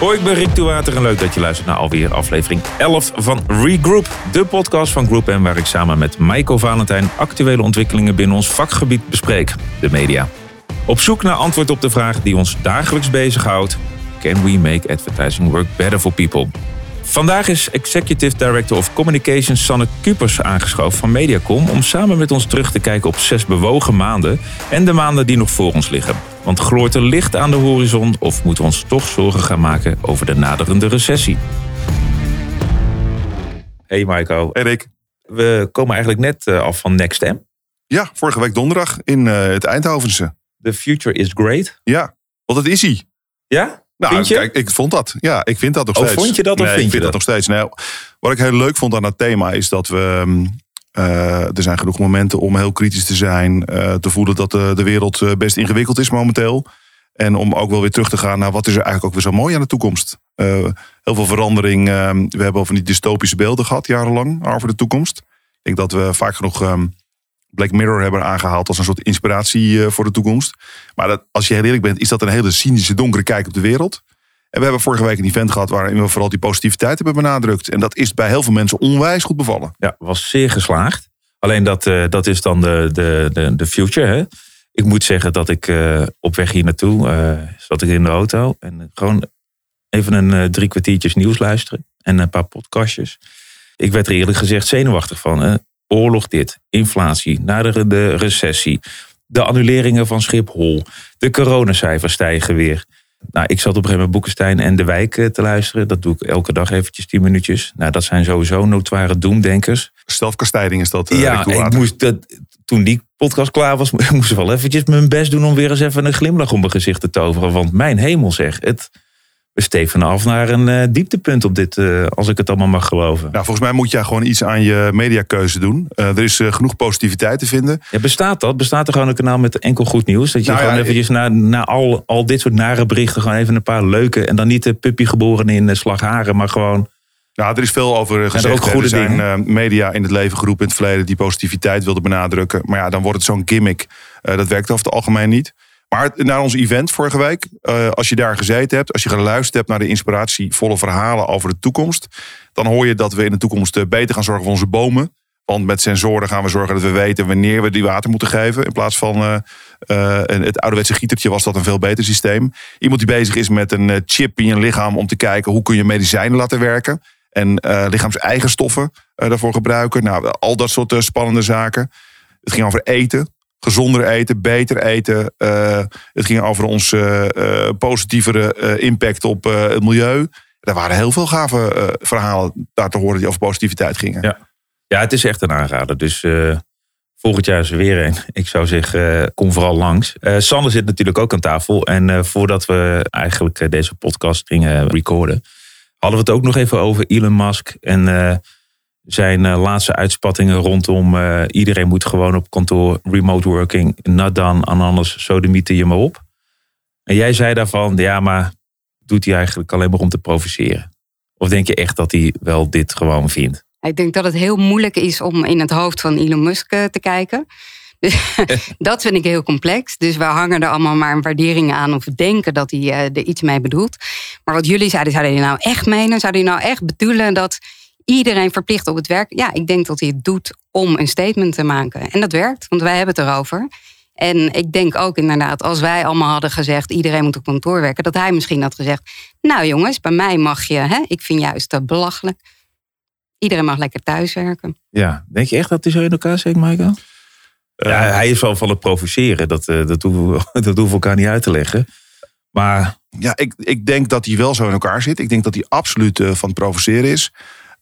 Hoi, ik ben Rick Water en leuk dat je luistert naar alweer aflevering 11 van Regroup. De podcast van Group M waar ik samen met Michael Valentijn actuele ontwikkelingen binnen ons vakgebied bespreek, de media. Op zoek naar antwoord op de vraag die ons dagelijks bezighoudt. Can we make advertising work better for people? Vandaag is Executive Director of Communications Sanne Kupers aangeschoven van Mediacom om samen met ons terug te kijken op zes bewogen maanden en de maanden die nog voor ons liggen. Want gloort er licht aan de horizon of moeten we ons toch zorgen gaan maken over de naderende recessie? Hey Marco. Hey Rick. We komen eigenlijk net eh, af van Next M. Ja, vorige week donderdag in uh, het Eindhovense. The future is great. Ja, want dat is hij. Ja? Nou, kijk, ik vond dat. Ja, ik vind dat nog oh, steeds. vond je dat of nee, vind ik vind je dat? nog steeds. Nou, wat ik heel leuk vond aan het thema is dat we... Uh, er zijn genoeg momenten om heel kritisch te zijn. Uh, te voelen dat de, de wereld best ingewikkeld is momenteel. En om ook wel weer terug te gaan naar wat is er eigenlijk ook weer zo mooi aan de toekomst. Uh, heel veel verandering. we hebben over die dystopische beelden gehad jarenlang over de toekomst. Ik denk dat we vaak genoeg um, Black Mirror hebben aangehaald als een soort inspiratie voor de toekomst. Maar dat, als je heel eerlijk bent, is dat een hele cynische, donkere kijk op de wereld. En we hebben vorige week een event gehad waarin we vooral die positiviteit hebben benadrukt. En dat is bij heel veel mensen onwijs goed bevallen. Ja, was zeer geslaagd. Alleen dat, uh, dat is dan de, de, de, de future. Hè? Ik moet zeggen dat ik uh, op weg hier naartoe zat ik in de auto. En gewoon even een drie kwartiertjes nieuws luisteren. En een paar podcastjes. Ik werd er eerlijk gezegd zenuwachtig van. Oorlog dit, inflatie, na de, de recessie. De annuleringen van Schiphol. De coronacijfers stijgen weer. Nou, ik zat op een gegeven moment Boekenstein en De Wijk te luisteren. Dat doe ik elke dag eventjes 10 minuutjes. Nou, dat zijn sowieso notoire doemdenkers. Zelfkastijding is dat. Uh, ja, ik moest dat, toen die podcast klaar was, moest ik wel eventjes mijn best doen om weer eens even een glimlach om mijn gezicht te toveren. Want mijn hemel zeg, het, we steven af naar een uh, dieptepunt op dit, uh, als ik het allemaal mag geloven. Nou, volgens mij moet je gewoon iets aan je mediakeuze doen. Uh, er is genoeg positiviteit te vinden. Ja, bestaat dat? Bestaat er gewoon een kanaal met enkel goed nieuws? Dat je nou, gewoon ja, eventjes na, na al, al dit soort nare berichten gewoon even een paar leuke... en dan niet de puppy geboren in Slagharen, maar gewoon... Nou, er is veel over gezegd. En er ook goede er zijn dingen. media in het leven geroepen in het verleden... die positiviteit wilden benadrukken. Maar ja, dan wordt het zo'n gimmick. dat werkt over het algemeen niet. Maar naar ons event vorige week, uh, als je daar gezeten hebt, als je geluisterd hebt naar de inspiratievolle verhalen over de toekomst, dan hoor je dat we in de toekomst beter gaan zorgen voor onze bomen. Want met sensoren gaan we zorgen dat we weten wanneer we die water moeten geven. In plaats van uh, uh, het ouderwetse gietertje was dat een veel beter systeem. Iemand die bezig is met een chip in je lichaam om te kijken hoe kun je medicijnen laten werken. En lichaams-eigen stoffen daarvoor gebruiken. Nou, al dat soort spannende zaken. Het ging over eten gezonder eten, beter eten. Uh, het ging over onze uh, positievere uh, impact op het milieu. Er waren heel veel gave verhalen daar te horen die over positiviteit gingen. Ja, ja het is echt een aanrader. Dus volgend jaar is er weer een. Ik zou zeggen, kom vooral langs. Sander zit natuurlijk ook aan tafel. En voordat we eigenlijk deze podcast gingen recorden, hadden we het ook nog even over Elon Musk en zijn uh, laatste uitspattingen rondom uh, iedereen moet gewoon op kantoor remote working, not done, en anders sodemieten je maar op. En jij zei daarvan, ja, maar doet hij eigenlijk alleen maar om te provoceren? Of denk je echt dat hij wel dit gewoon vindt? Ik denk dat het heel moeilijk is om in het hoofd van Elon Musk te kijken. Dat vind ik heel complex. Dus we hangen er allemaal maar een waardering aan of we denken dat hij er iets mee bedoelt. Maar wat jullie zeiden, zouden jullie nou echt menen? Zouden jullie nou echt bedoelen dat iedereen verplicht op het werk. Ja, ik denk dat hij het doet om een statement te maken. En dat werkt, want wij hebben het erover. En ik denk ook inderdaad, als wij allemaal hadden gezegd... iedereen moet op kantoor werken, dat hij misschien had gezegd... nou jongens, bij mij mag je, hè? ik vind juist dat belachelijk. Iedereen mag lekker thuis werken. Ja, denk je echt dat hij zo in elkaar zit, Michael? Ja, hij is wel van het provoceren. Dat, uh, dat, hoeven we, dat hoeven we elkaar niet uit te leggen. Maar... Ja, ik, ik denk dat hij wel zo in elkaar zit. Ik denk dat hij absoluut uh, van het provoceren is.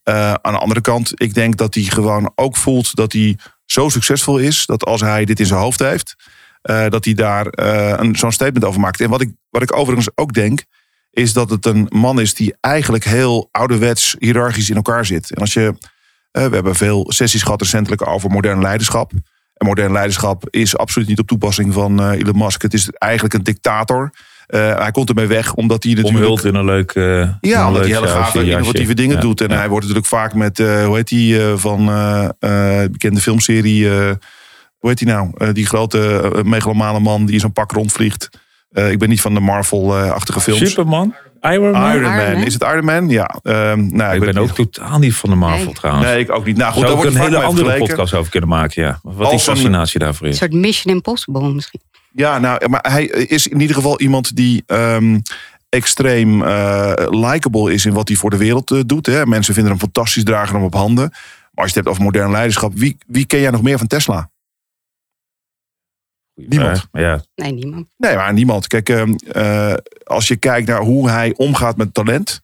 Uh, aan de andere kant, ik denk dat hij gewoon ook voelt dat hij zo succesvol is. Dat als hij dit in zijn hoofd heeft, uh, dat hij daar uh, zo'n statement over maakt. En wat ik, wat ik overigens ook denk, is dat het een man is die eigenlijk heel ouderwets hiërarchisch in elkaar zit. En als je, we hebben veel sessies gehad recentelijk over modern leiderschap. En modern leiderschap is absoluut niet op toepassing van Elon Musk. Het is eigenlijk een dictator. Uh, hij komt ermee weg omdat hij natuurlijk... Omhuld in een leuk uh, Ja, omdat hij hele gave innovatieve dingen ja, doet. En ja. hij wordt natuurlijk vaak met, uh, hoe heet die, van de bekende filmserie... hoe heet die nou? die grote megalomane man die in zo'n pak rondvliegt. ik ben niet van de Marvel-achtige films. Superman? Iron Man? Iron Man. Iron Man? Is het Iron Man? Ja. Ehm, nou, Ik ben ook niet. totaal niet van de Marvel Nee. trouwens. Nee, ik ook niet. Nou goed, Zou daar ook wordt een hele andere vergeleken. podcast over kunnen maken, ja. Wat een- fascinatie daarvoor Een is. soort Mission Impossible misschien. Ja, nou, maar hij is in ieder geval iemand die ehm, extreem eh likable is in wat hij voor de wereld eh, doet. Hè. Mensen vinden hem fantastisch, dragen hem op handen. Maar als je het hebt over modern leiderschap, wie, wie ken jij nog meer van Tesla? Niemand. Ja, Nee, niemand. Nee, maar niemand. Kijk, ehm, eh, als je kijkt naar hoe hij omgaat met talent.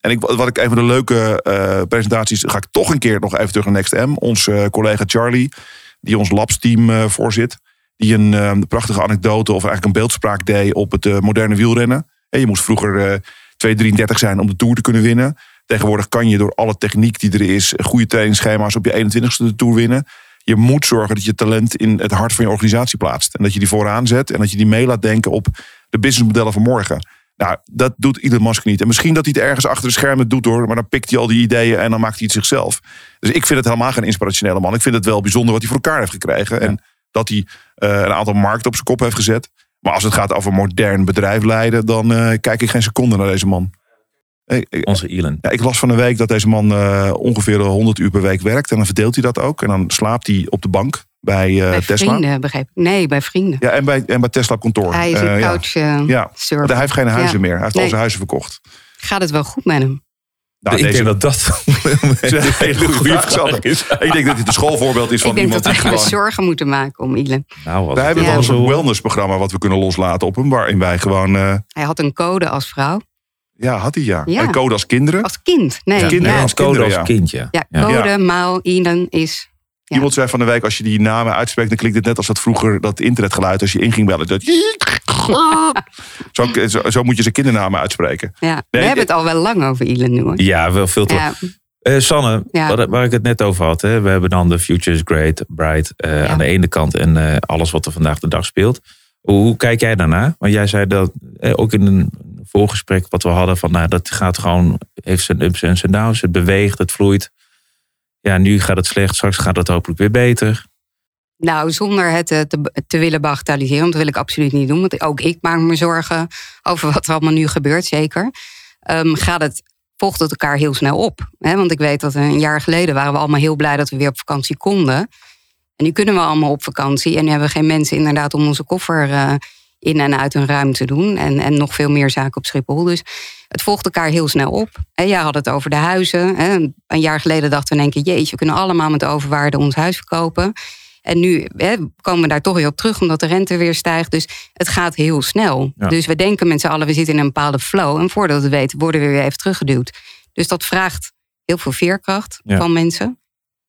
En ik, wat ik een van de leuke eh, presentaties, ga ik toch een keer nog even terug naar Next M. Onze collega Charlie, die ons labsteam eh voorzit. Die een eh, prachtige anekdote of eigenlijk een beeldspraak deed op het eh, moderne wielrennen. En je moest vroeger eh 2,33 zijn om de Tour te kunnen winnen. Tegenwoordig kan je door alle techniek die er is, goede trainingsschema's op je 21ste de Tour winnen. Je moet zorgen dat je talent in het hart van je organisatie plaatst. En dat je die vooraan zet en dat je die mee laat denken op de businessmodellen van morgen. Nou, dat doet Elon Musk niet. En misschien dat hij het ergens achter de schermen doet hoor. Maar dan pikt hij al die ideeën en dan maakt hij het zichzelf. Dus ik vind het helemaal geen inspirationele man. Ik vind het wel bijzonder wat hij voor elkaar heeft gekregen. En dat hij eh, een aantal markten op zijn kop heeft gezet. Maar als het gaat over modern bedrijf leiden, dan eh, kijk ik geen seconde naar deze man. Ik- onze Elon. ja, ik las van een week dat deze man eh, ongeveer 100 uur per week werkt. En dan verdeelt hij dat ook. En dan slaapt hij op de bank bij, eh, bij Tesla. vrienden, begreep ik. Nee, bij vrienden. Ja, en bij, en bij Tesla op kantoor. Hij is Eh, een ja. couch eh hij heeft geen huizen Ja. meer. Hij heeft al zijn huizen verkocht. Gaat het wel goed met hem? Nou, ik deze, denk dat dat is een hele goede is. Ik denk dat dit een schoolvoorbeeld is van ik denk iemand dat die gewoon... zorgen moeten maken om Elon. Nou, Wij hebben Ja. wel een zo. soort wellnessprogramma wat we kunnen loslaten op hem. Waarin wij gewoon... eh, Hij had een code als vrouw. ja, had hij ja. Ja. En code als kinderen. Als kind. Nee, Ja, ja, kinderen ja. als code kinderen, als ja. kind, ja. code, Ja. Mao, Elon is... Ja. Iemand zei van de week, als je die namen uitspreekt... dan klinkt het net als dat vroeger dat internetgeluid... als je in ging bellen. Dat... Zo, zo, zo moet je zijn kindernamen uitspreken. Ja. We hebben het al wel lang over Elon nu hoor. Ja, wel veel te Ja, Eh, Sanne, Ja. wat- waar ik het net over had. Hè, we hebben dan de Future is Great, Bright eh, Ja. aan de ene kant. En eh, alles wat er vandaag de dag speelt. Hoe, hoe kijk jij daarna? Want jij zei dat eh, ook in een voorgesprek wat we hadden. Van, nou, dat gaat gewoon, heeft zijn ups en zijn downs. Het beweegt, het vloeit. Ja, nu gaat het slecht. Straks gaat het hopelijk weer beter. Nou, zonder het eh, te, te willen bagatelliseren, dat wil ik absoluut niet doen. Want ook ik maak me zorgen over wat er allemaal nu gebeurt, zeker. Ehm, gaat het, volgt het elkaar heel snel op. Hè? Want ik weet dat een jaar geleden waren we allemaal heel blij dat we weer op vakantie konden. En nu kunnen we allemaal op vakantie en hebben we geen mensen inderdaad om onze koffer eh, in en uit een ruim te doen. En, en nog veel meer zaken op Schiphol. Dus het volgt elkaar heel snel op. Hè, Jij had het over de huizen. Hè? Een jaar geleden dachten we in één keer, jeetje, we kunnen allemaal met overwaarde ons huis verkopen. En nu hè, komen we daar toch weer op terug, omdat de rente weer stijgt. Dus het gaat heel snel. Ja. Dus we denken met z'n allen, we zitten in een bepaalde flow. En voordat we het weten, worden we weer even teruggeduwd. Dus dat vraagt heel veel veerkracht Ja. van mensen.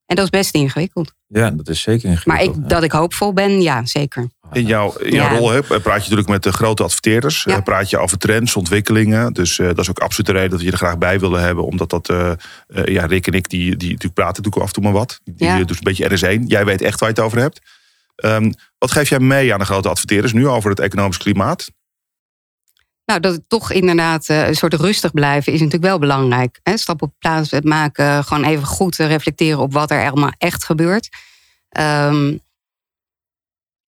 En dat is best ingewikkeld. Ja, dat is zeker Maar ingewikkeld. ik, dat ik hoopvol ben, ja, zeker. In jouw, in jouw Ja. rol hè, praat je natuurlijk met de grote adverteerders. Ja. Eh, praat je over trends, ontwikkelingen. Dus eh, dat is ook absoluut de reden dat we je er graag bij willen hebben. Omdat dat, eh, ja, Rick en ik, die, die natuurlijk praten natuurlijk af en toe maar wat. Die Ja. dus een beetje RS1. Jij weet echt waar je het over hebt. Ehm, wat geef jij mee aan de grote adverteerders nu over het economisch klimaat? Nou, dat het toch inderdaad eh, een soort rustig blijven is natuurlijk wel belangrijk. Hè? Stap op plaats maken, gewoon even goed te reflecteren op wat er allemaal echt gebeurt. Ehm,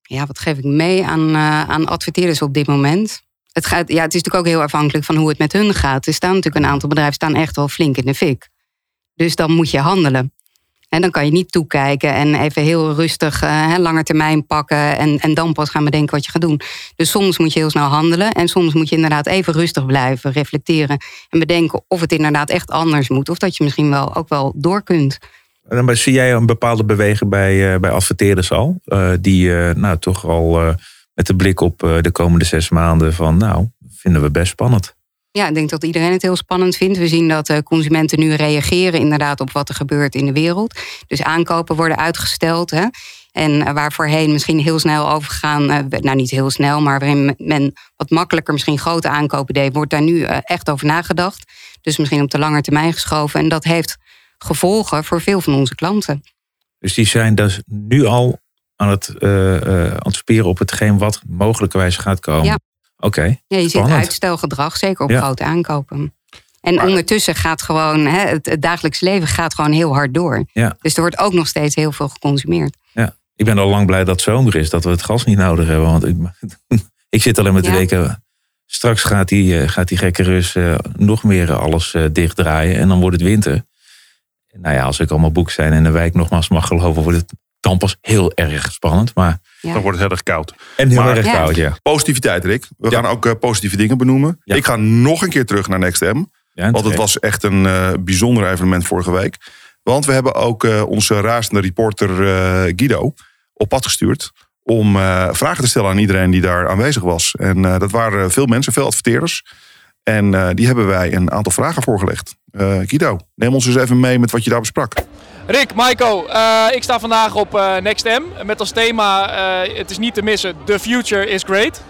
ja, wat geef ik mee aan, eh, aan adverteerders op dit moment? Het, gaat, ja, het is natuurlijk ook heel afhankelijk van hoe het met hun gaat. Er staan natuurlijk een aantal bedrijven staan echt wel flink in de fik. Dus dan moet je handelen. En dan kan je niet toekijken en even heel rustig hè, langer termijn pakken. En, en dan pas gaan bedenken wat je gaat doen. Dus soms moet je heel snel handelen. En soms moet je inderdaad even rustig blijven, reflecteren. En bedenken of het inderdaad echt anders moet. Of dat je misschien wel ook wel door kunt. Dan zie jij een bepaalde beweging bij, eh, bij adverteerders al? eh, die eh, nou, toch al met de blik op de komende zes maanden van... nou, vinden we best spannend. Ja, ik denk dat iedereen het heel spannend vindt. We zien dat consumenten nu reageren inderdaad op wat er gebeurt in de wereld. Dus aankopen worden uitgesteld. Hè? En waar voorheen misschien heel snel overgegaan, nou niet heel snel, maar waarin men wat makkelijker misschien grote aankopen deed, wordt daar nu echt over nagedacht. Dus misschien op de lange termijn geschoven. En dat heeft gevolgen voor veel van onze klanten. Dus die zijn dus nu al aan het eh, anticiperen op hetgeen wat mogelijkerwijs gaat komen. Ja. Oké. Ja, je ziet uitstelgedrag, zeker op Ja. grote aankopen. En Maar- ondertussen gaat gewoon, hè, het, het dagelijks leven gaat gewoon heel hard door. Ja. Dus er wordt ook nog steeds heel veel geconsumeerd. Ik ben al lang blij dat het zomer is, dat we het gas niet nodig hebben. Want ik, ik zit alleen maar te Ja. denken, Straks gaat die, eh, gaat die gekke Rus nog meer alles dichtdraaien. En dan wordt het winter. Nou ja, als ik allemaal boek zijn en de wijk nogmaals mag geloven, wordt het dan pas heel erg spannend. Maar, Ja. Dan wordt het heel erg koud. en heel Maar- erg koud, ja. Positiviteit, Rick. We Ja. gaan ook eh, positieve dingen benoemen. Ja. Ik ga nog een keer terug naar Next M. ja Want het was echt een eh, bijzonder evenement vorige week. Want we hebben ook eh, onze razende reporter eh, Guido op pad gestuurd. Om eh, vragen te stellen aan iedereen die daar aanwezig was. En eh, dat waren veel mensen, veel adverteerders. En eh, die hebben wij een aantal vragen voorgelegd. Eh, Guido, neem ons eens even mee met wat je daar besprak. Rick, Maiko, eh, ik sta vandaag op eh Next M met als thema, eh, het is niet te missen, The Future is Great.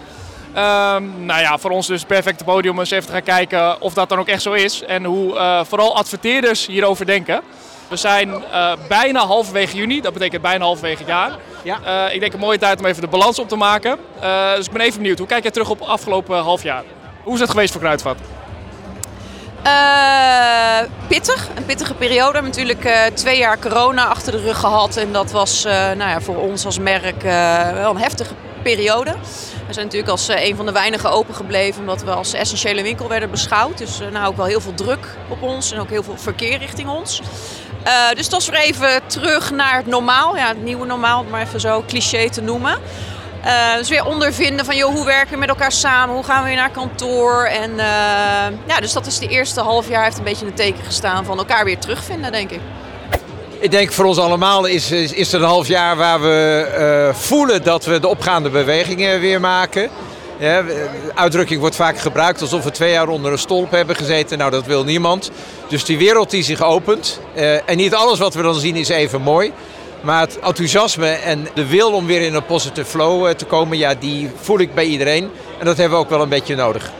Ehm, nou ja, voor ons dus het perfecte podium om eens even te gaan kijken of dat dan ook echt zo is. En hoe eh, vooral adverteerders hierover denken. We zijn eh, bijna halverwege juni, dat betekent bijna halverwege het jaar. Ja. Eh, ik denk een mooie tijd om even de balans op te maken. Eh, dus ik ben even benieuwd, hoe kijk jij terug op het afgelopen half jaar? Hoe is het geweest voor Kruidvat? Eh, pittig, een pittige periode. Natuurlijk eh, twee jaar corona achter de rug gehad. En dat was eh, nou ja, voor ons als merk wel een heftige periode. We zijn natuurlijk als een van de weinigen open gebleven omdat we als essentiële winkel werden beschouwd. Dus nou ook wel heel veel druk op ons en ook heel veel verkeer richting ons. Dus het was weer even terug naar het normaal. Ja, het nieuwe normaal, om maar even zo cliché te noemen. Eh, dus weer ondervinden van joh, hoe werken we met elkaar samen? Hoe gaan we weer naar kantoor? En eh, ja, dus dat is de eerste half jaar heeft een beetje een teken gestaan van elkaar weer terugvinden, denk ik. Ik denk voor ons allemaal is, is, is er een half jaar waar we eh, voelen dat we de opgaande bewegingen weer maken. De uitdrukking wordt vaak gebruikt alsof we twee jaar onder een stolp hebben gezeten. Nou, dat wil niemand. Dus die wereld die zich opent. en niet alles wat we dan zien is even mooi. Maar het enthousiasme en de wil om weer in een positive flow eh, te komen, ja, die voel ik bij iedereen. En dat hebben we ook wel een beetje nodig.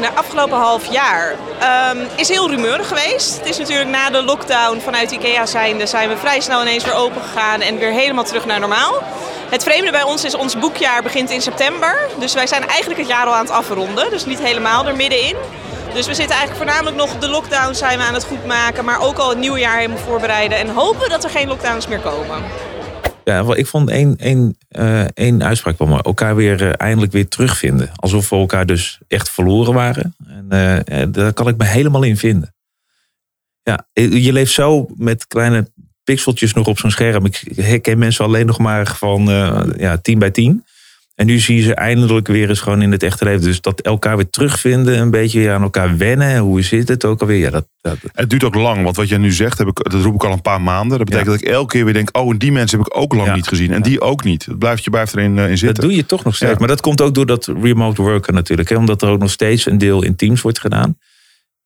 Nou, afgelopen half jaar ehm, is heel rumeurig geweest. Het is natuurlijk na de lockdown vanuit IKEA zijnde zijn we vrij snel ineens weer open gegaan en weer helemaal terug naar normaal. Het vreemde bij ons is, ons boekjaar begint in september. Dus wij zijn eigenlijk het jaar al aan het afronden. Dus niet helemaal er middenin. Dus we zitten eigenlijk voornamelijk nog de lockdown zijn we aan het goedmaken. Maar ook al het nieuwe jaar helemaal voorbereiden. En hopen dat er geen lockdowns meer komen. Ja, ik vond één, één, eh, één uitspraak wel mooi. Elkaar weer eh, eindelijk weer terugvinden. Alsof we elkaar dus echt verloren waren. En eh, daar kan ik me helemaal in vinden. Ja, je leeft zo met kleine pixeltjes nog op zo'n scherm. Ik herken mensen alleen nog maar van ja, 10 bij 10. En nu zie je ze eindelijk weer eens gewoon in het echte leven. Dus dat elkaar weer terugvinden, een beetje weer aan elkaar wennen. Hoe zit het ook alweer? Ja, dat, dat, Het duurt ook lang, want wat jij nu zegt, heb ik, dat roep ik al een paar maanden. Dat betekent dat ik elke keer weer denk, oh, en die mensen heb ik ook lang Ja. niet gezien. En die ook niet. Het blijft, je blijft erin eh, in Dat zitten. doe je toch nog steeds. Maar dat komt ook door dat remote worken natuurlijk. Hè? Omdat er ook nog steeds een deel in teams wordt gedaan.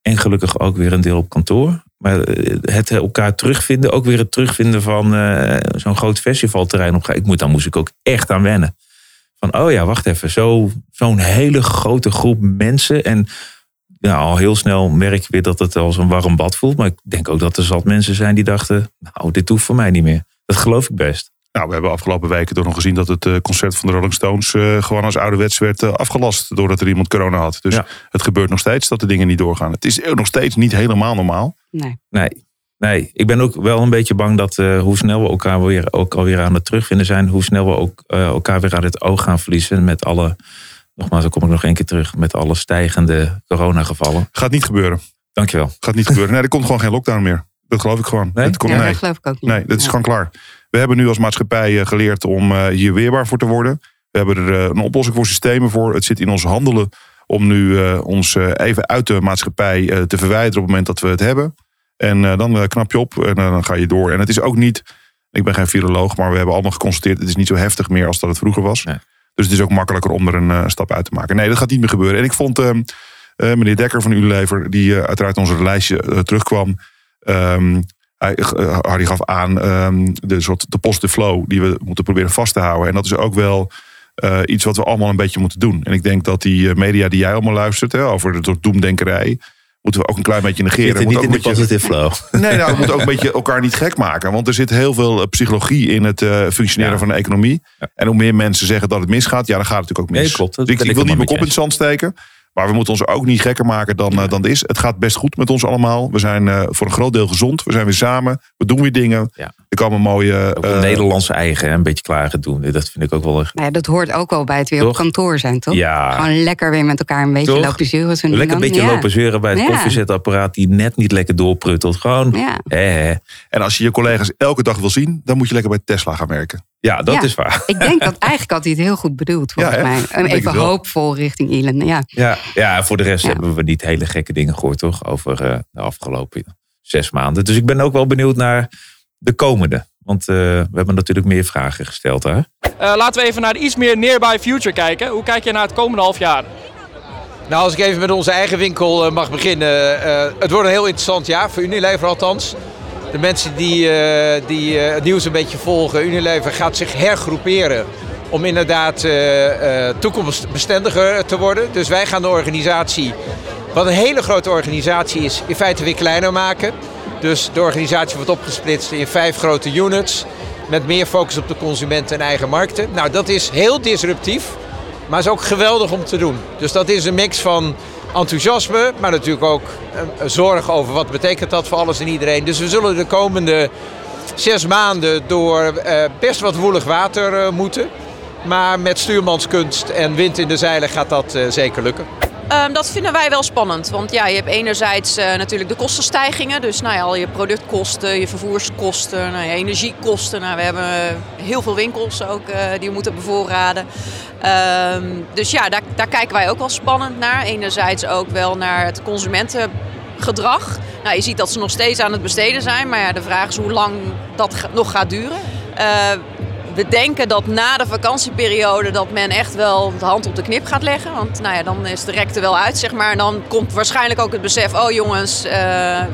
En gelukkig ook weer een deel op kantoor. Maar eh, het elkaar terugvinden, ook weer het terugvinden van eh, zo'n groot festivalterrein. Ik moet, daar moest ik ook echt aan wennen. Van, oh ja, wacht even. Zo, zo'n hele grote groep mensen. En ja, al heel snel merk je weer dat het als een warm bad voelt. Maar ik denk ook dat er zat mensen zijn die dachten, nou, dit hoeft voor mij niet meer. Dat geloof ik best. Nou, we hebben afgelopen weken toch nog gezien dat het eh, concert van de Rolling Stones eh, gewoon als ouderwets werd eh, afgelast. Doordat er iemand corona had. Dus Ja. het gebeurt nog steeds dat de dingen niet doorgaan. Het is ook nog steeds niet helemaal normaal. Nee. Nee, nee, ik ben ook wel een beetje bang dat eh, hoe snel we elkaar weer, ook alweer aan het terugvinden zijn, hoe snel we ook eh, elkaar weer uit het oog gaan verliezen met alle, nogmaals, dan kom ik nog één keer terug, met alle stijgende coronagevallen. Gaat niet gebeuren. Dankjewel. Gaat niet gebeuren. Nee, er komt gewoon geen lockdown meer. Dat geloof ik gewoon. Nee? Dat komt, Ja, nee. dat geloof ik ook niet. Nee, dat is Ja. gewoon klaar. We hebben nu als maatschappij eh, geleerd om eh, hier weerbaar voor te worden. We hebben er een oplossing voor systemen voor. Het zit in ons handelen om nu eh, ons even uit de maatschappij eh, te verwijderen op het moment dat we het hebben. En eh, dan eh, knap je op en eh, dan ga je door. En het is ook niet, ik ben geen viroloog, maar we hebben allemaal geconstateerd, het is niet zo heftig meer als dat het vroeger was. Nee. Dus het is ook makkelijker om er een stap uit te maken. Nee, dat gaat niet meer gebeuren. En ik vond ehm, eh, meneer Dekker van Unilever, die uiteraard onze lijstje terugkwam. ehm, hij, Harry gaf aan ehm, de soort de positive flow die we moeten proberen vast te houden. En dat is ook wel iets wat we allemaal een beetje moeten doen. En ik denk dat die media die jij allemaal luistert, hè, over de soort doemdenkerij, moeten we ook een klein beetje negeren. Zit niet in de positive flow. Nee, nou, we moeten ook een beetje elkaar niet gek maken. Want er zit heel veel eh, psychologie in het eh, functioneren Ja. van de economie. Ja. En hoe meer mensen zeggen dat het misgaat, ja, dan gaat het natuurlijk ook mis. Nee, klopt. Dat Dus ik, ik wil niet mijn kop in het zand steken. Maar we moeten ons ook niet gekker maken dan, eh, dan het is. Het gaat best goed met ons allemaal. We zijn eh, voor een groot deel gezond. We zijn weer samen. We doen weer dingen. Ja. Er komen mooie... Ook een eh, Nederlandse eigen, hè, een beetje klagen doen. Dat vind ik ook wel... echt- Nou ja, dat hoort ook wel bij het weer op kantoor zijn, toch? Ja, Gewoon lekker weer met elkaar een beetje Toch? lopen zeuren. lekker een dan. beetje ja. lopen zeuren bij het Ja. koffiezetapparaat die net niet lekker doorpruttelt. Gewoon, Ja. hè, hè. En als je je collega's elke dag wil zien, dan moet je lekker bij Tesla gaan werken. Ja, dat Ja. is waar. Ik denk dat eigenlijk had hij het heel goed bedoeld, volgens Ja, hè? mij. Denk Even hoopvol richting Elon. Ja. Ja, ja voor de rest Ja. hebben we niet hele gekke dingen gehoord, toch? Over eh, de afgelopen zes maanden. Dus ik ben ook wel benieuwd naar de komende. Want eh, we hebben natuurlijk meer vragen gesteld daar. Eh, laten we even naar de iets meer nearby future kijken. Hoe kijk je naar het komende half jaar? Nou, als ik even met onze eigen winkel mag beginnen. eh, het wordt een heel interessant jaar, voor Unilever althans. De mensen die, eh, die eh, het nieuws een beetje volgen, Unilever gaat zich hergroeperen om inderdaad eh, toekomstbestendiger te worden. Dus wij gaan de organisatie, wat een hele grote organisatie is, in feite weer kleiner maken. Dus de organisatie wordt opgesplitst in vijf grote units met meer focus op de consument en eigen markten. Nou, dat is heel disruptief. Maar is ook geweldig om te doen. Dus dat is een mix van enthousiasme, maar natuurlijk ook eh, zorg over wat betekent dat voor alles en iedereen. Dus we zullen de komende zes maanden door eh, best wat woelig water eh, moeten. Maar met stuurmanskunst en wind in de zeilen gaat dat zeker lukken. Ehm, dat vinden wij wel spannend. Want ja, je hebt enerzijds eh, natuurlijk de kostenstijgingen. Dus nou ja, al je productkosten, je vervoerskosten, nou, je energiekosten. Nou, we hebben heel veel winkels ook eh, die we moeten bevoorraden. Ehm, dus ja, daar, daar kijken wij ook wel spannend naar. Enerzijds ook wel naar het consumentengedrag. Nou, je ziet dat ze nog steeds aan het besteden zijn. Maar ja, de vraag is hoe lang dat nog gaat duren. Eh, we denken dat na de vakantieperiode dat men echt wel de hand op de knip gaat leggen. Want nou ja, dan is de rek er wel uit, zeg maar. En dan komt waarschijnlijk ook het besef, oh jongens, eh,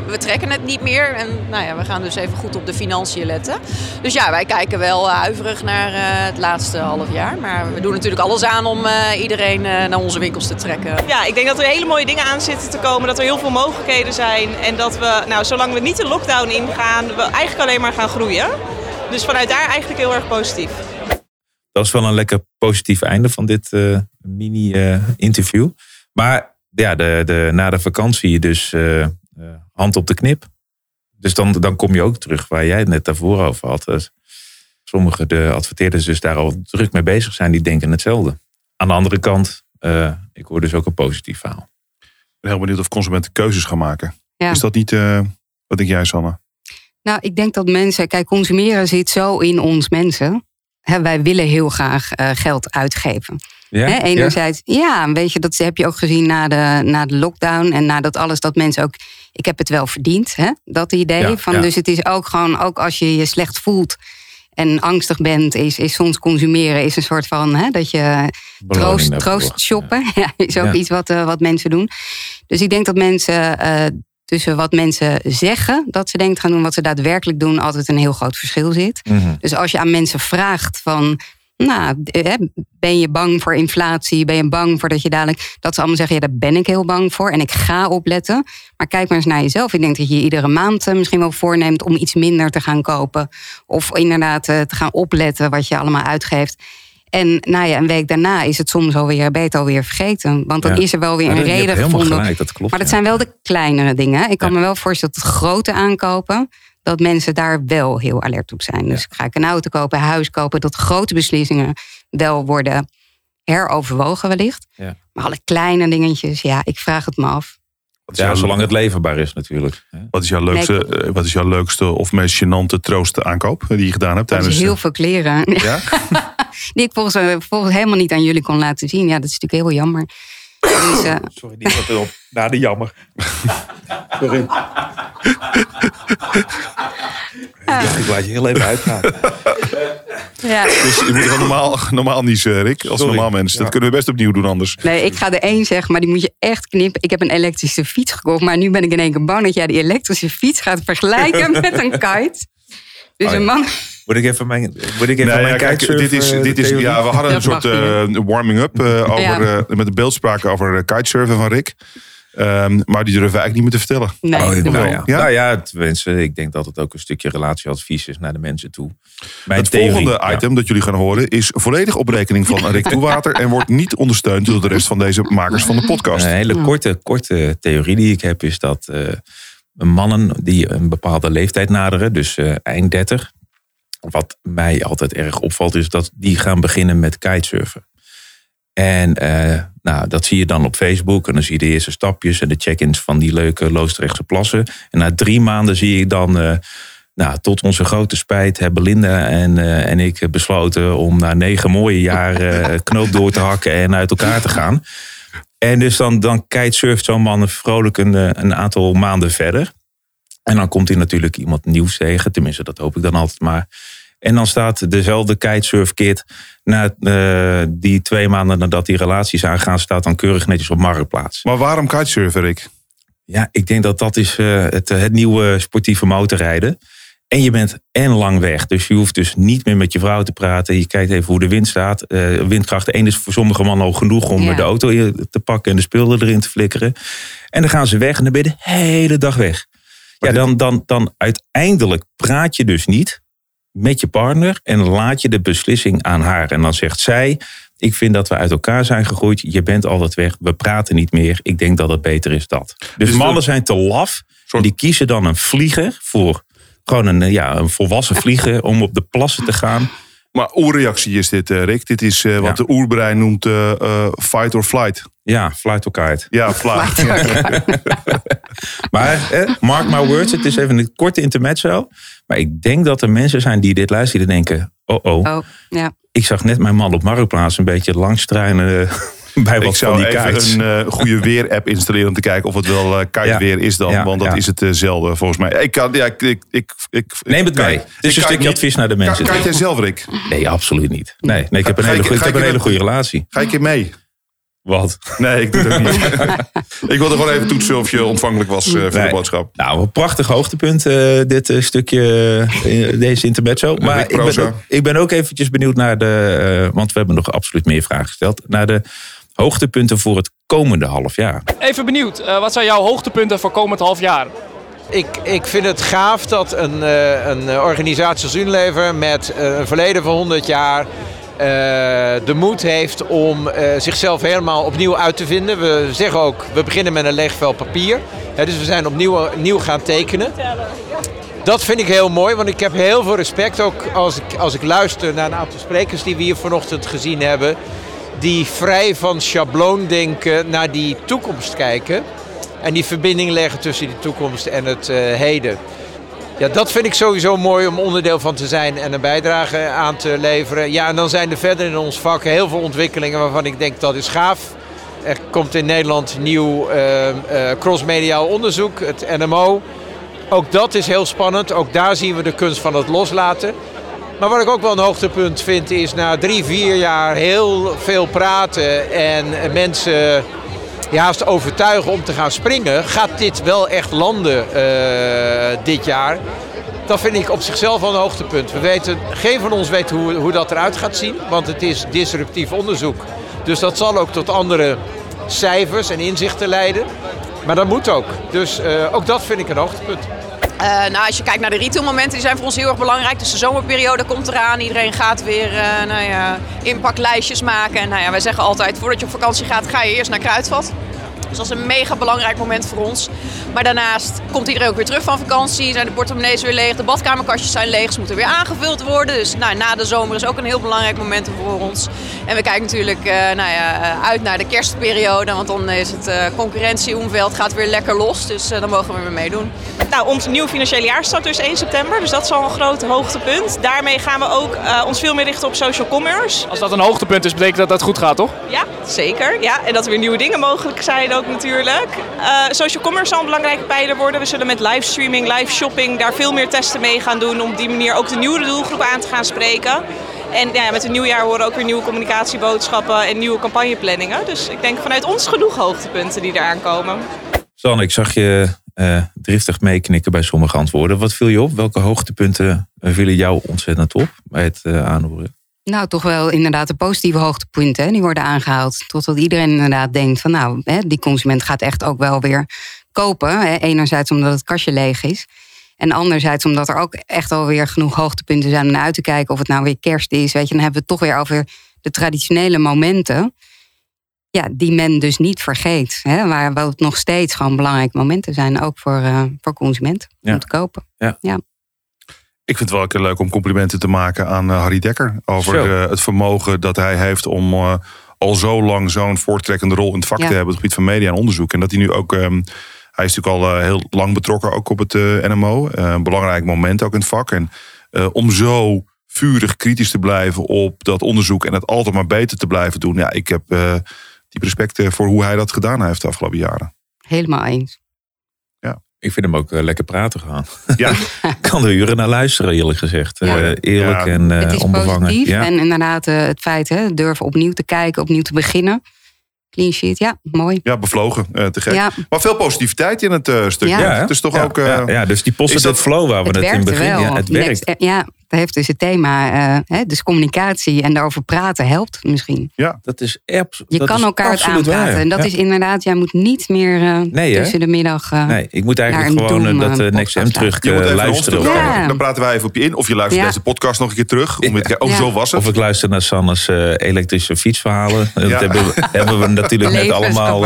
we trekken het niet meer. En nou ja, we gaan dus even goed op de financiën letten. Dus ja, wij kijken wel eh, huiverig naar eh, het laatste half jaar. Maar we doen natuurlijk alles aan om iedereen naar onze winkels te trekken. Ja, ik denk dat er hele mooie dingen aan zitten te komen. Dat er heel veel mogelijkheden zijn. En dat we, nou, zolang we niet de lockdown ingaan, we eigenlijk alleen maar gaan groeien. Dus vanuit daar eigenlijk heel erg positief. Dat is wel een lekker positief einde van dit eh, mini-interview. maar ja, de, de, na de vakantie dus eh, eh, hand op de knip. Dus dan, dan kom je ook terug waar jij het net daarvoor over had. Sommige de adverteerders dus daar al druk mee bezig zijn. Die denken hetzelfde. Aan de andere kant, eh, ik hoor dus ook een positief verhaal. Ik ben heel benieuwd of consumenten keuzes gaan maken. Ja. Is dat niet... eh, wat denk jij, Sanne? Nou, ik denk dat mensen, kijk, consumeren zit zo in ons mensen. Wij willen heel graag eh, geld uitgeven. Ja? Enerzijds, ja. weet je, dat heb je ook gezien na de, na de lockdown en na dat alles, dat mensen ook, ik heb het wel verdiend, hè, dat idee. Ja, van, ja. Dus het is ook gewoon, ook als je je slecht voelt en angstig bent, is, is soms consumeren is een soort van, hè, dat je Beloning troost, troost shoppen, ja. is ook Ja. iets wat, eh, wat mensen doen. Dus ik denk dat mensen eh, tussen wat mensen zeggen dat ze denken te gaan doen, wat ze daadwerkelijk doen, altijd een heel groot verschil zit. Mhm. Dus als je aan mensen vraagt van, nou, eh, ben je bang voor inflatie? Ben je bang voor dat je dadelijk, dat ze allemaal zeggen, ja, daar ben ik heel bang voor en ik ga opletten. Maar kijk maar eens naar jezelf. Ik denk dat je iedere maand eh, misschien wel voorneemt om iets minder te gaan kopen. Of inderdaad eh, te gaan opletten wat je allemaal uitgeeft. En nou ja, een week daarna is het soms alweer beter alweer vergeten. Want dan Ja. is er wel weer Ja, een reden gevonden. gelijk, dat klopt. Maar dat ja. zijn wel de kleinere dingen. Ik kan me wel voorstellen dat grote aankopen, dat mensen daar wel heel alert op zijn. Dus ga ik een auto kopen, huis kopen, dat grote beslissingen wel worden heroverwogen wellicht. Ja. Maar alle kleine dingetjes, ja, ik vraag het me af. Wat is, Ja, jouw, zolang het leverbaar is natuurlijk. wat, is jouw leukste, eh, wat is jouw leukste of meest gênante troost aankoop die je gedaan hebt Dat tijdens... is heel veel kleren. Ja? Die ik volgens, eh, volgens helemaal niet aan jullie kon laten zien. Ja, dat is natuurlijk heel jammer. Dus, eh, Sorry, die zat erop. Na de jammer. Sorry. Ik laat je heel even uitgaan. ja. Dus je moet gewoon normaal, normaal niet, eh, Rick. Als Sorry. normaal mensen. Dat Ja. kunnen we best opnieuw doen anders. Nee, ik ga er één zeggen, maar die moet je echt knippen. Ik heb een elektrische fiets gekocht, maar nu ben ik in één keer bang dat jij die elektrische fiets gaat vergelijken met een kite. Dus Oh ja. een man. Moet ik even mijn, moet ik even Nee, mijn ja, kijk, dit is, eh, dit is, ja, we hadden een soort eh, warming-up over, Ja. met de beeldspraak over kitesurfen van Rick. Ehm, maar die durven we eigenlijk niet meer te vertellen. Nee, Oh, nou, ja. Ja? nou ja, tenminste, ik denk dat het ook een stukje relatieadvies is naar de mensen toe. Mijn Het theorie, volgende ja. item dat jullie gaan horen is volledig op rekening van Rick Toewater en wordt niet ondersteund door de rest van deze makers van de podcast. Een hele korte, korte theorie die ik heb is dat eh, mannen die een bepaalde leeftijd naderen, dus eh, eind 30, wat mij altijd erg opvalt, is dat die gaan beginnen met kitesurfen. En eh, nou, dat zie je dan op Facebook. En dan zie je de eerste stapjes en de check-ins van die leuke Loosdrechtse plassen. En na drie maanden zie je dan, eh, nou, tot onze grote spijt, hebben Linda en, eh, en ik besloten om na negen mooie jaren eh, knoop door te hakken en uit elkaar te gaan. En dus dan, dan kitesurft zo'n man vrolijk een, een aantal maanden verder. En dan komt hij natuurlijk iemand nieuws tegen. Tenminste, dat hoop ik dan altijd maar. En dan staat dezelfde kitesurfkit... Na, eh, die twee maanden nadat die relaties aangaan... staat dan keurig netjes op Marktplaats. Maar waarom kitesurfen, Rick? Ja, ik denk dat dat is eh, het, het nieuwe sportieve motorrijden. En je bent en lang weg. Dus je hoeft dus niet meer met je vrouw te praten. Je kijkt even hoe de wind staat. Eh, windkracht 1 is voor sommige mannen al genoeg om Ja. de auto te pakken en de spullen erin te flikkeren. En dan gaan ze weg en dan ben je de hele dag weg. Ja, dan, dan, dan uiteindelijk praat je dus niet met je partner en laat je de beslissing aan haar. En dan zegt zij, ik vind dat we uit elkaar zijn gegroeid. Je bent altijd weg, we praten niet meer. Ik denk dat het beter is dat. Dus, Dus mannen zijn te laf. Soort- Die kiezen dan een vlieger voor gewoon een, ja, een volwassen vlieger om op de plassen te gaan. Maar oerreactie is dit, eh, Rick. Dit is eh, wat Ja. de oerbrein noemt eh, eh, fight or flight. Ja, fluit elkaar uit. Ja, flight. Maar eh, mark my words, het is even een korte intermezzo. Maar ik denk dat er mensen zijn die dit luisteren die denken... oh oh, Oh, ja. ik zag net mijn man op Marktplaats een beetje langstruinen bij wat Ik zou van die even kites. een eh, goede weer-app installeren om te kijken of het wel eh kite Ja. weer is dan. Ja, want dat ja. is het eh, zelden volgens mij. Ik kan, ja, ik, ik, ik, ik, Neem het mee. Het ik is een stukje advies naar de mensen. Kan jij zelf, Rick? Nee, absoluut niet. Nee, nee ik heb een Ga hele, ik- goeie- ik heb een hele goede relatie. Ga ik je mee? Wat? Nee, ik doe dat niet. ik wilde gewoon even toetsen of je ontvankelijk was eh, voor de boodschap. Nou, een prachtig hoogtepunt, eh, dit eh, stukje, deze intermezzo. Maar ik ben, ook, ik ben ook eventjes benieuwd naar de, want we hebben nog absoluut meer vragen gesteld, naar de hoogtepunten voor het komende half jaar. Even benieuwd, eh, wat zijn jouw hoogtepunten voor komend half jaar? Ik, ik vind het gaaf dat een, eh, een organisatie als Unilever met eh, een verleden van 100 jaar eh, de moed heeft om eh, zichzelf helemaal opnieuw uit te vinden. We zeggen ook, we beginnen met een leeg vel papier. Hè, dus we zijn opnieuw nieuw gaan tekenen. Dat vind ik heel mooi, want ik heb heel veel respect. Ook als ik, als ik luister naar een aantal sprekers die we hier vanochtend gezien hebben. Die vrij van schabloondenken naar die toekomst kijken. En die verbinding leggen tussen die toekomst en het eh, heden. Ja, dat vind ik sowieso mooi om onderdeel van te zijn en een bijdrage aan te leveren. Ja, en dan zijn er verder in ons vak heel veel ontwikkelingen waarvan ik denk dat is gaaf. Er komt in Nederland nieuw eh, eh, crossmediaal onderzoek, het NMO. Ook dat is heel spannend. Ook daar zien we de kunst van het loslaten. Maar wat ik ook wel een hoogtepunt vind is na drie, vier jaar heel veel praten en mensen ja, overtuigen om te gaan springen, gaat dit wel echt landen eh, dit jaar. Dat vind ik op zichzelf wel een hoogtepunt. We weten, geen van ons weet hoe, hoe dat eruit gaat zien, want het is disruptief onderzoek. Dus dat zal ook tot andere cijfers en inzichten leiden. Maar dat moet ook. Dus eh, ook dat vind ik een hoogtepunt. Eh, nou, als je kijkt naar de retailmomenten, die zijn voor ons heel erg belangrijk. Dus de zomerperiode komt eraan. Iedereen gaat weer eh, nou ja, inpaklijstjes maken. En nou ja, wij zeggen altijd, voordat je op vakantie gaat, ga je eerst naar Kruidvat. Dus dat is een mega belangrijk moment voor ons. Maar daarnaast komt iedereen ook weer terug van vakantie. Zijn de portemonnees weer leeg, de badkamerkastjes zijn leeg. Ze moeten weer aangevuld worden. Dus nou, na de zomer is ook een heel belangrijk moment voor ons. En we kijken natuurlijk eh, nou ja, eh, uit naar de kerstperiode. Want dan is het uh, concurrentieomveld gaat weer lekker los. Dus uh, dan mogen we weer meedoen. Nou, ons nieuwe financiële jaar start dus 1 september. Dus dat is al een groot hoogtepunt. Daarmee gaan we ook uh, ons veel meer richten op social commerce. Als dat een hoogtepunt is, betekent dat dat goed gaat, toch? Ja, zeker. Ja, en dat er weer nieuwe dingen mogelijk zijn ook natuurlijk. Uh, social commerce zal een belangrijke pijler worden. We zullen met livestreaming, live shopping daar veel meer testen mee gaan doen. Om die manier ook de nieuwe doelgroep aan te gaan spreken. En ja, met het nieuwjaar horen ook weer nieuwe communicatieboodschappen en nieuwe campagneplanningen. Dus ik denk vanuit ons genoeg hoogtepunten die eraan komen. Sanne, ik zag je uh, driftig meeknikken bij sommige antwoorden. Wat viel je op? Welke hoogtepunten vielen jou ontzettend op bij het uh, aanhoren? Nou, toch wel inderdaad de positieve hoogtepunten. hè, Die worden aangehaald. Totdat iedereen inderdaad denkt van nou, hè, die consument gaat echt ook wel weer kopen. Hè. Enerzijds omdat het kastje leeg is. En anderzijds omdat er ook echt alweer genoeg hoogtepunten zijn om naar uit te kijken. Of het nou weer kerst is. Weet je, dan hebben we het toch weer over de traditionele momenten. Ja, die men dus niet vergeet. Hè, waar wel nog steeds gewoon belangrijke momenten zijn. Ook voor, eh, voor consumenten Ja. om te kopen. Ik vind het wel een keer leuk om complimenten te maken aan eh, Harry Dekker. Over eh, het vermogen dat hij heeft om eh, al zo lang zo'n voortrekkende rol in het vak Ja. te hebben. op het gebied van media en onderzoek. En dat hij nu ook. ehm, hij is natuurlijk al heel lang betrokken ook op het NMO. Een belangrijk moment ook in het vak. En eh, om zo vurig kritisch te blijven op dat onderzoek. en het altijd maar beter te blijven doen. Ja, ik heb eh diep respect voor hoe hij dat gedaan heeft de afgelopen jaren. Helemaal eens. Ik vind hem ook eh, lekker praten gaan. Ja, Ik kan er uren naar luisteren, eerlijk gezegd. Ja. Eh, eerlijk Ja. en eh, het is onbevangen. positief. Ja. En inderdaad, eh, het feit, hè, durven opnieuw te kijken, opnieuw te beginnen. Clean sheet, ja, mooi. ja bevlogen. eh, te gek. Ja, Maar veel positiviteit in het eh, stuk. Ja. het is toch ja, ook. eh, ja, ja, dus die is positive dat- flow waar we het het, in begin... wel. Ja, het Next- werkt. ja, dat heeft dus het thema. eh, hè, dus communicatie en daarover praten helpt misschien. Dat is abs- Je dat kan elkaar het aanpraten. waar. En dat Ja. is inderdaad, jij moet niet meer eh, Nee, tussen de middag... eh, Nee, ik moet eigenlijk gewoon Doom, dat eh, uh, Next M podcast terug Je moet even naar ons luisteren. terugkomen. Ja. Dan praten wij even op je in. Of je luistert Ja. deze podcast nog een keer terug. Om kijken, oh, Ja. zo was het. Of ik luister naar Sanne's elektrische fietsverhalen. Dat Ja. hebben, we- hebben we natuurlijk net allemaal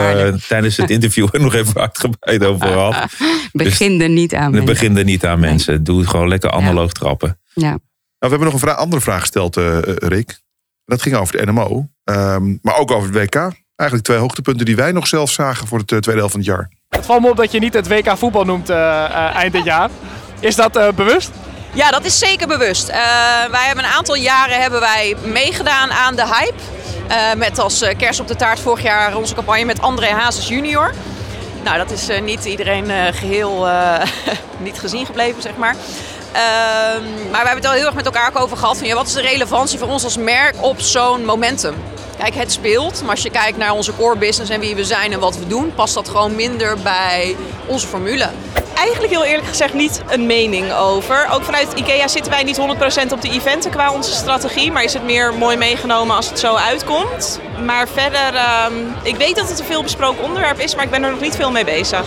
tijdens het interview er nog even uitgebreid over gehad. begin er niet aan. Het mensen. begint er niet aan mensen. Doe het gewoon lekker analoog trappen. Ja. Nou, we hebben nog een vra- andere vraag gesteld, eh, eh, Rick. Dat ging over de NMO. ehm, maar ook over het WK. Eigenlijk twee hoogtepunten die wij nog zelf zagen voor het eh, tweede helft van het jaar. Het valt me op dat je niet het WK voetbal noemt eh, eh, eind dit jaar. Is dat eh, bewust? Ja, dat is zeker bewust. Eh, wij hebben een aantal jaren hebben wij meegedaan aan de hype. Eh, met als eh, kers op de taart vorig jaar onze campagne met André Hazes junior. Nou, dat is eh, niet iedereen eh, geheel eh, niet gezien gebleven, zeg maar. Ehm, maar we hebben het al heel erg met elkaar over gehad. Van, ja, wat is de relevantie voor ons als merk op zo'n momentum? Kijk, het speelt. Maar als je kijkt naar onze core business en wie we zijn en wat we doen, past dat gewoon minder bij onze formule. Eigenlijk heel eerlijk gezegd niet een mening over. Ook vanuit IKEA zitten wij niet 100% op de eventen qua onze strategie. Maar is het meer mooi meegenomen als het zo uitkomt. Maar verder, ehm, ik weet dat het een veel besproken onderwerp is, maar ik ben er nog niet veel mee bezig.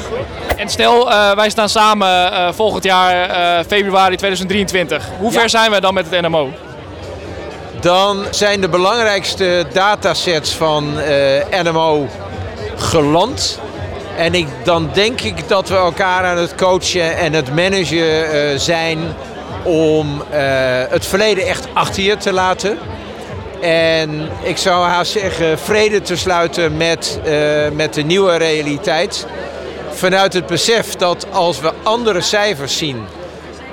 En stel, eh, wij staan samen eh, volgend jaar eh, februari 2023. Hoe ver zijn wij dan met het NMO? Dan zijn de belangrijkste datasets van eh, NMO geland. En ik, dan denk ik dat we elkaar aan het coachen en het managen eh, zijn om eh, het verleden echt achter je te laten. En ik zou haast zeggen vrede te sluiten met, met de nieuwe realiteit. Vanuit het besef dat als we andere cijfers zien,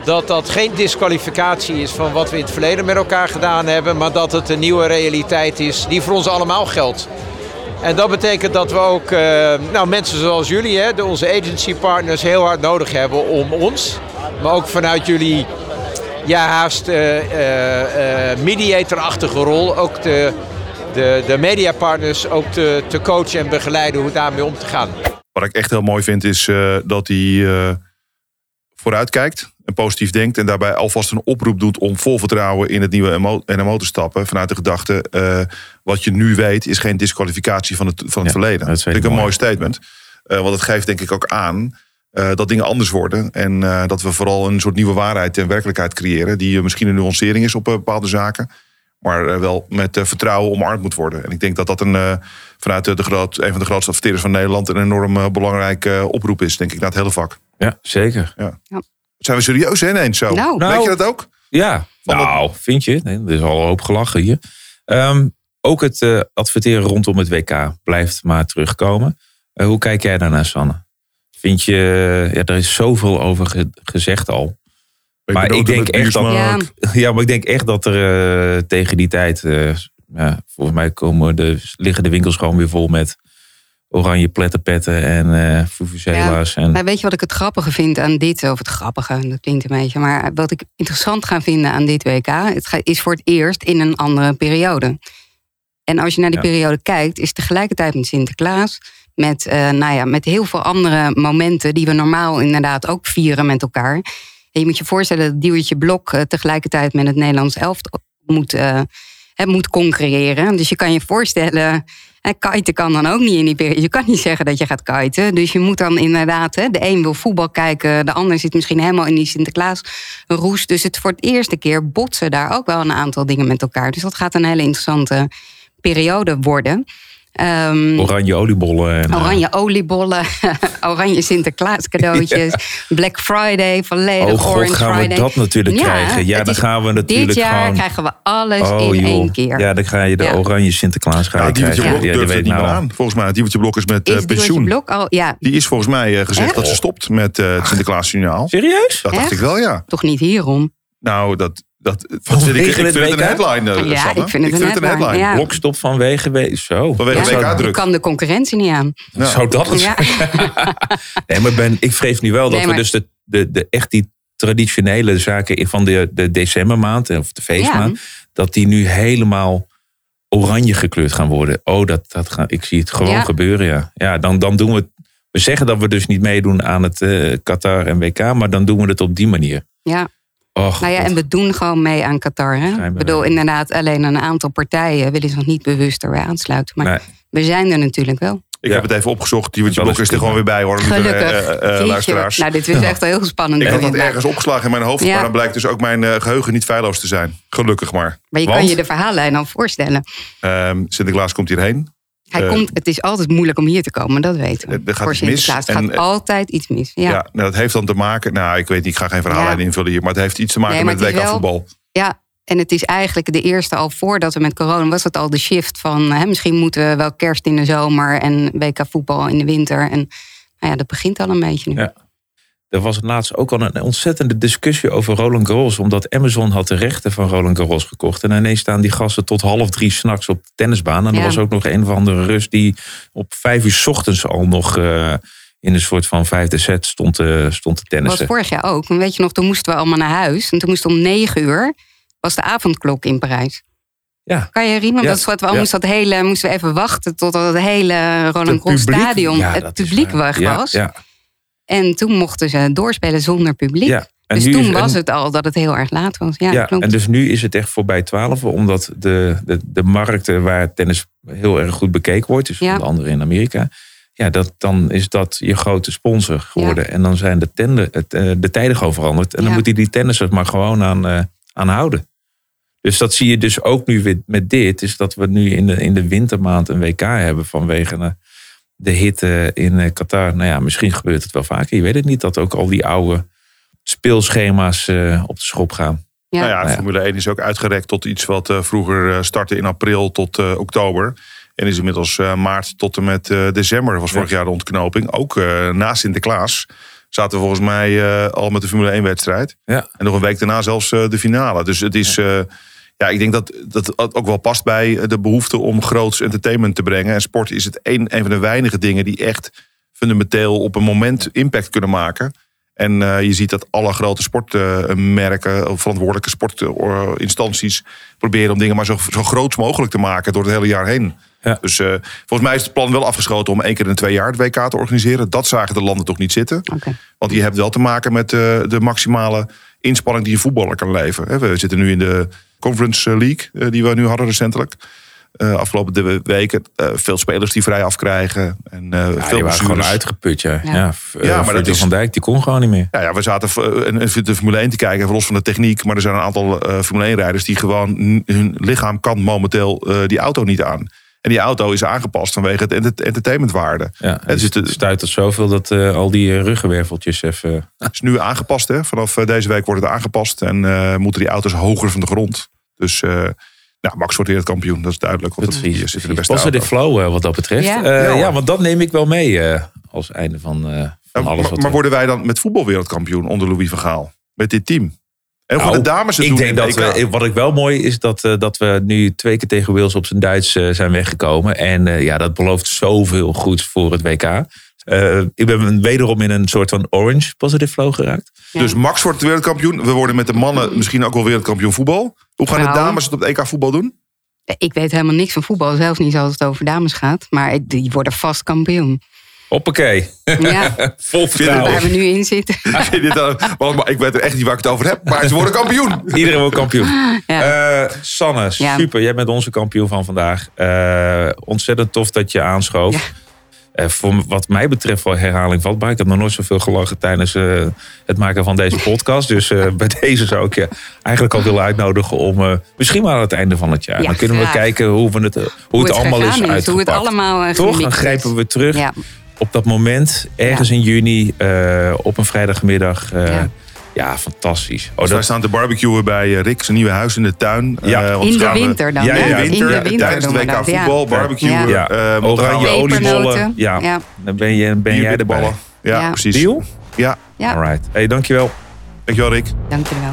dat dat geen disqualificatie is van wat we in het verleden met elkaar gedaan hebben, maar dat het een nieuwe realiteit is die voor ons allemaal geldt. En dat betekent dat we ook eh, nou, mensen zoals jullie, hè, onze agency partners, heel hard nodig hebben om ons, maar ook vanuit jullie ja, haast eh, eh, mediator-achtige rol, ook de, de, de mediapartners ook te, te coachen en begeleiden hoe daarmee om te gaan. Wat ik echt heel mooi vind is dat hij vooruitkijkt en positief denkt. En daarbij alvast een oproep doet om vol vertrouwen in het nieuwe NMO, te stappen. Vanuit de gedachte, eh, wat je nu weet is geen disqualificatie van het, van het Ja, verleden. dat vind ik een mooi. mooi statement. Eh, want het geeft denk ik ook aan eh, dat dingen anders worden. En eh, dat we vooral een soort nieuwe waarheid en werkelijkheid creëren. Die misschien een nuancering is op bepaalde zaken. Maar wel met vertrouwen omarmd moet worden. En ik denk dat dat een, vanuit de, groot, een van de grootste adverteerders van Nederland... een enorm belangrijke oproep is, denk ik, naar het hele vak. Ja, zeker. Zijn we serieus hè, ineens zo? Nou. Weet je dat ook? Ja, Van nou, vind je? Nee, er is al een hoop gelachen hier. Ehm, ook het eh, adverteren rondom het WK blijft maar terugkomen. Eh, hoe kijk jij daarnaar, Sanne? Vind je, ja, er is zoveel over ge- gezegd al. Maar ik denk echt dat-. Ja. Ja, maar ik denk echt dat er eh, tegen die tijd, eh, ja, volgens mij komen de, liggen de winkels gewoon weer vol met oranje plettenpetten en fufuzela's. En, Maar weet je wat ik het grappige vind aan dit, of het grappige, dat klinkt een beetje, maar wat ik interessant ga vinden aan dit WK, het is voor het eerst in een andere periode. En als je naar die Ja. periode kijkt, is tegelijkertijd met Sinterklaas, met, eh, nou ja, met heel veel andere momenten die we normaal inderdaad ook vieren met elkaar. En je moet je voorstellen dat Diewertje Blok eh, tegelijkertijd met het Nederlands elftal moet, het moet concurreren. Dus je kan je voorstellen, hè, kiten kan dan ook niet in die periode. Je kan niet zeggen dat je gaat kiten. Dus je moet dan inderdaad, hè, de een wil voetbal kijken, de ander zit misschien helemaal in die Sinterklaas roes. Dus het voor het eerste keer botsen daar ook wel een aantal dingen met elkaar. Dus dat gaat een hele interessante periode worden. Ehm, Oranje oliebollen. En, eh, Oranje oliebollen, oranje Sinterklaas cadeautjes, Black Friday, volledig Oh god, Orange gaan we dat natuurlijk Ja, krijgen. Ja, het dan is- gaan we natuurlijk Dit jaar gewoon... krijgen we alles Oh, in joh. één keer. Ja, dan ga je de Ja. oranje Sinterklaas gaan Ja, krijgen. Blok Ja, durft die het weet niet meer nou aan. Volgens mij, Diewertje Blok is met eh, is Diewertje pensioen. Blok al, ja, Die is volgens mij eh, gezegd Echt? dat ze stopt met eh, het Sinterklaas Signaal. Serieus? Dat dacht Echt? ik wel, ja. toch niet hierom. Nou, dat, dat, dat vind ik, ik vind het een WK? headline, eh, Ja, Sanne. ik vind het een headline, ja. Blokstop vanwege... we- Zo. Vanwege Ja, WK je druk. kan de concurrentie niet aan. Zou dat het Ja. Nee, maar ben, ik vrees nu wel dat Nee, we dus de, de, de, echt die traditionele zaken van de, de decembermaand, of de feestmaand, dat die nu helemaal oranje gekleurd gaan worden. Oh, dat, dat ga, ik zie het gewoon Ja. gebeuren, ja. Ja, dan, dan doen we het. We zeggen dat we dus niet meedoen aan het eh, Qatar en WK, maar dan doen we het op die manier. Ja. Och, Nou ja, God. en we doen gewoon mee aan Qatar. Hè? Ik bedoel, inderdaad, alleen een aantal partijen willen zich niet bewust erbij aansluiten. Maar Nee. we zijn er natuurlijk wel. Ik Ja. heb het even opgezocht. Dat Blok is er gewoon weer bij hoor. lieve, Gelukkig. eh, eh, luisteraars. nou, dit is echt heel spannend. Ik had dat Ja. ergens opgeslagen in mijn hoofd, Ja. maar dan blijkt dus ook mijn eh, geheugen niet feilloos te zijn. Gelukkig maar. Maar je Want? kan je de verhaallijn al voorstellen. Ehm, Sinterklaas komt hierheen. Hij Eh, komt, het is altijd moeilijk om hier te komen, dat weten we. Er gaat Voor iets mis en, gaat eh, altijd iets mis. Ja. Ja. Ja. nou, dat heeft dan te maken. Nou, ik weet niet, ik ga geen verhaallijn Ja. invullen hier. Maar het heeft iets te maken Nee, met het WK voetbal. en het is eigenlijk de eerste al voordat we met corona... was het al de shift van... Hè, misschien moeten we wel kerst in de zomer... en WK voetbal in de winter. En nou ja, dat begint al een beetje nu. Ja. Er was laatst ook al een ontzettende discussie over Roland Garros. Omdat Amazon had de rechten van Roland Garros gekocht. En ineens staan die gasten tot half drie s'nachts op de tennisbaan. En er was ook nog een of andere Rus die op vijf uur 's ochtends al nog eh, in een soort van vijfde set stond, te stond te Dat was tennissen. vorig jaar ook. Weet je nog, toen moesten we allemaal naar huis. En toen moest om negen uur... was de avondklok in Parijs. Ja. Kan je herinneren? Ja. Dat we Ja. moesten, dat hele, moesten we even wachten totdat het hele Roland Garros stadion... Ja, het publiek weg was. Ja, En toen mochten ze doorspelen zonder publiek. ja. En dus toen is- was en- het al dat het heel erg laat was. Ja, Ja, klopt. en dus nu is het echt voorbij 12, omdat de, de, de markten waar tennis heel erg goed bekeken wordt, dus Ja. onder andere in Amerika, ja, dat, dan is dat je grote sponsor geworden. En dan zijn de, tende, het, eh, de tijden gewoon veranderd. En dan Ja. moeten die tennissers maar gewoon aan, eh, aan houden. Dus dat zie je dus ook nu weer met dit, is dat we nu in de, in de wintermaand een WK hebben vanwege eh, de hitte in eh, Qatar. Nou ja, misschien gebeurt het wel vaker. Je weet het niet, dat ook al die oude speelschema's eh, op de schop gaan. Ja. Nou ja, Ja. Formule 1 is ook uitgerekt tot iets wat eh, vroeger eh, startte in april tot eh, oktober. En is inmiddels eh, maart tot en met eh, december, was vorig jaar de ontknoping. Ook eh, na Sinterklaas zaten we volgens mij eh, al met de Formule 1 wedstrijd. Ja. En nog een week daarna zelfs eh, de finale. Dus het is, eh, ja, ik denk dat dat ook wel past bij de behoefte om groots entertainment te brengen. En sport is het een, een van de weinige dingen die echt fundamenteel op een moment impact kunnen maken. En eh, je ziet dat alle grote sportmerken, of verantwoordelijke sportinstanties, proberen om dingen maar zo, zo groot mogelijk te maken door het hele jaar heen. Ja. Dus eh, volgens mij is het plan wel afgeschoten om één keer in twee jaar het WK te organiseren. Dat zagen de landen toch niet zitten. Want je hebt wel te maken met eh, de maximale inspanning die een voetballer kan leveren. We zitten nu in de Conference League, eh, die we nu hadden recentelijk. Eh, afgelopen de weken. eh, veel spelers die vrij afkrijgen. En eh, Ja, veel die waren gewoon uitgeput, ja. Ja. Ja, eh, maar dat is- van Dijk, die kon gewoon niet meer. Ja, ja, we zaten eh, en- en de Formule 1 te kijken, los van de techniek. Maar er zijn een aantal eh, Formule 1-rijders die gewoon... hun lichaam kan momenteel eh, die auto niet aan. En die auto is aangepast vanwege het enter- entertainmentwaarde. Ja, Het het is de- stuitert zoveel dat eh, al die eh, ruggenwerveltjes even... Het is nu aangepast, hè. Vanaf eh, deze week wordt het aangepast. En eh, moeten die auto's hoger van de grond. Dus eh, nou, Max wordt wereldkampioen, dat is duidelijk. Want het- hier zitten de beste Was er de flow eh, wat dat betreft? Ja. Ja, Ja, hoor. ja want dat neem ik wel mee eh, als einde van, eh, van Ja, alles maar, wat maar er- worden wij dan met voetbal wereldkampioen onder Louis van Gaal? Met dit team? En Nou, voor de dames het ik doen denk dat EK. we, wat ik wel mooi is dat, eh, dat we nu twee keer tegen Wales op zijn Duits eh, zijn weggekomen. En eh, ja, dat belooft zoveel goeds voor het WK. Eh, ik ben wederom in een soort van orange positive flow geraakt. Ja. Dus Max wordt wereldkampioen. We worden met de mannen misschien ook wel wereldkampioen voetbal. Hoe gaan de Vrouwen. dames het op het EK voetbal doen? Ik weet helemaal niks van voetbal, zelfs niet als het over dames gaat. Maar die worden vast kampioen. Hoppakee. Ja, Vol vertrouwen. waar we nu in zitten. Vind je dit dan- want ik weet er echt niet waar ik het over heb. Maar ze worden kampioen. Iedereen wil kampioen. Ja. Eh, Sanne, Ja. super. Jij bent onze kampioen van vandaag. Eh, ontzettend tof dat je aanschoof. Ja. Eh, voor wat mij betreft voor herhaling vatbaar. Ik heb nog nooit zoveel gelachen tijdens eh, het maken van deze podcast. Dus eh, bij deze zou ik je eigenlijk al willen uitnodigen om eh, misschien maar aan het einde van het jaar. Ja, dan kunnen we kijken hoe, we het, hoe, het, allemaal is uitgepakt. Hoe het allemaal Toch? Dan grijpen we terug Ja, op dat moment, ergens in juni, eh, op een vrijdagmiddag. eh, ja. Ja. fantastisch. Oh, Dus wij dat, staan te barbecuen bij eh, Rick, zijn nieuwe huis in de tuin. Ja. Eh, in de gaan we- winter dan. Ja, hè? ja, ja. In de winter tijdens we WK voetbal, barbecuen. Ja. Eh, oranje oliebollen. Ja, Ja. dan ben, je, ben jij erbij. bierballen. Ja, Ja. precies. Deal? Ja, Ja, Alright. Hey, dankjewel. dankjewel Rick. dank jullie wel.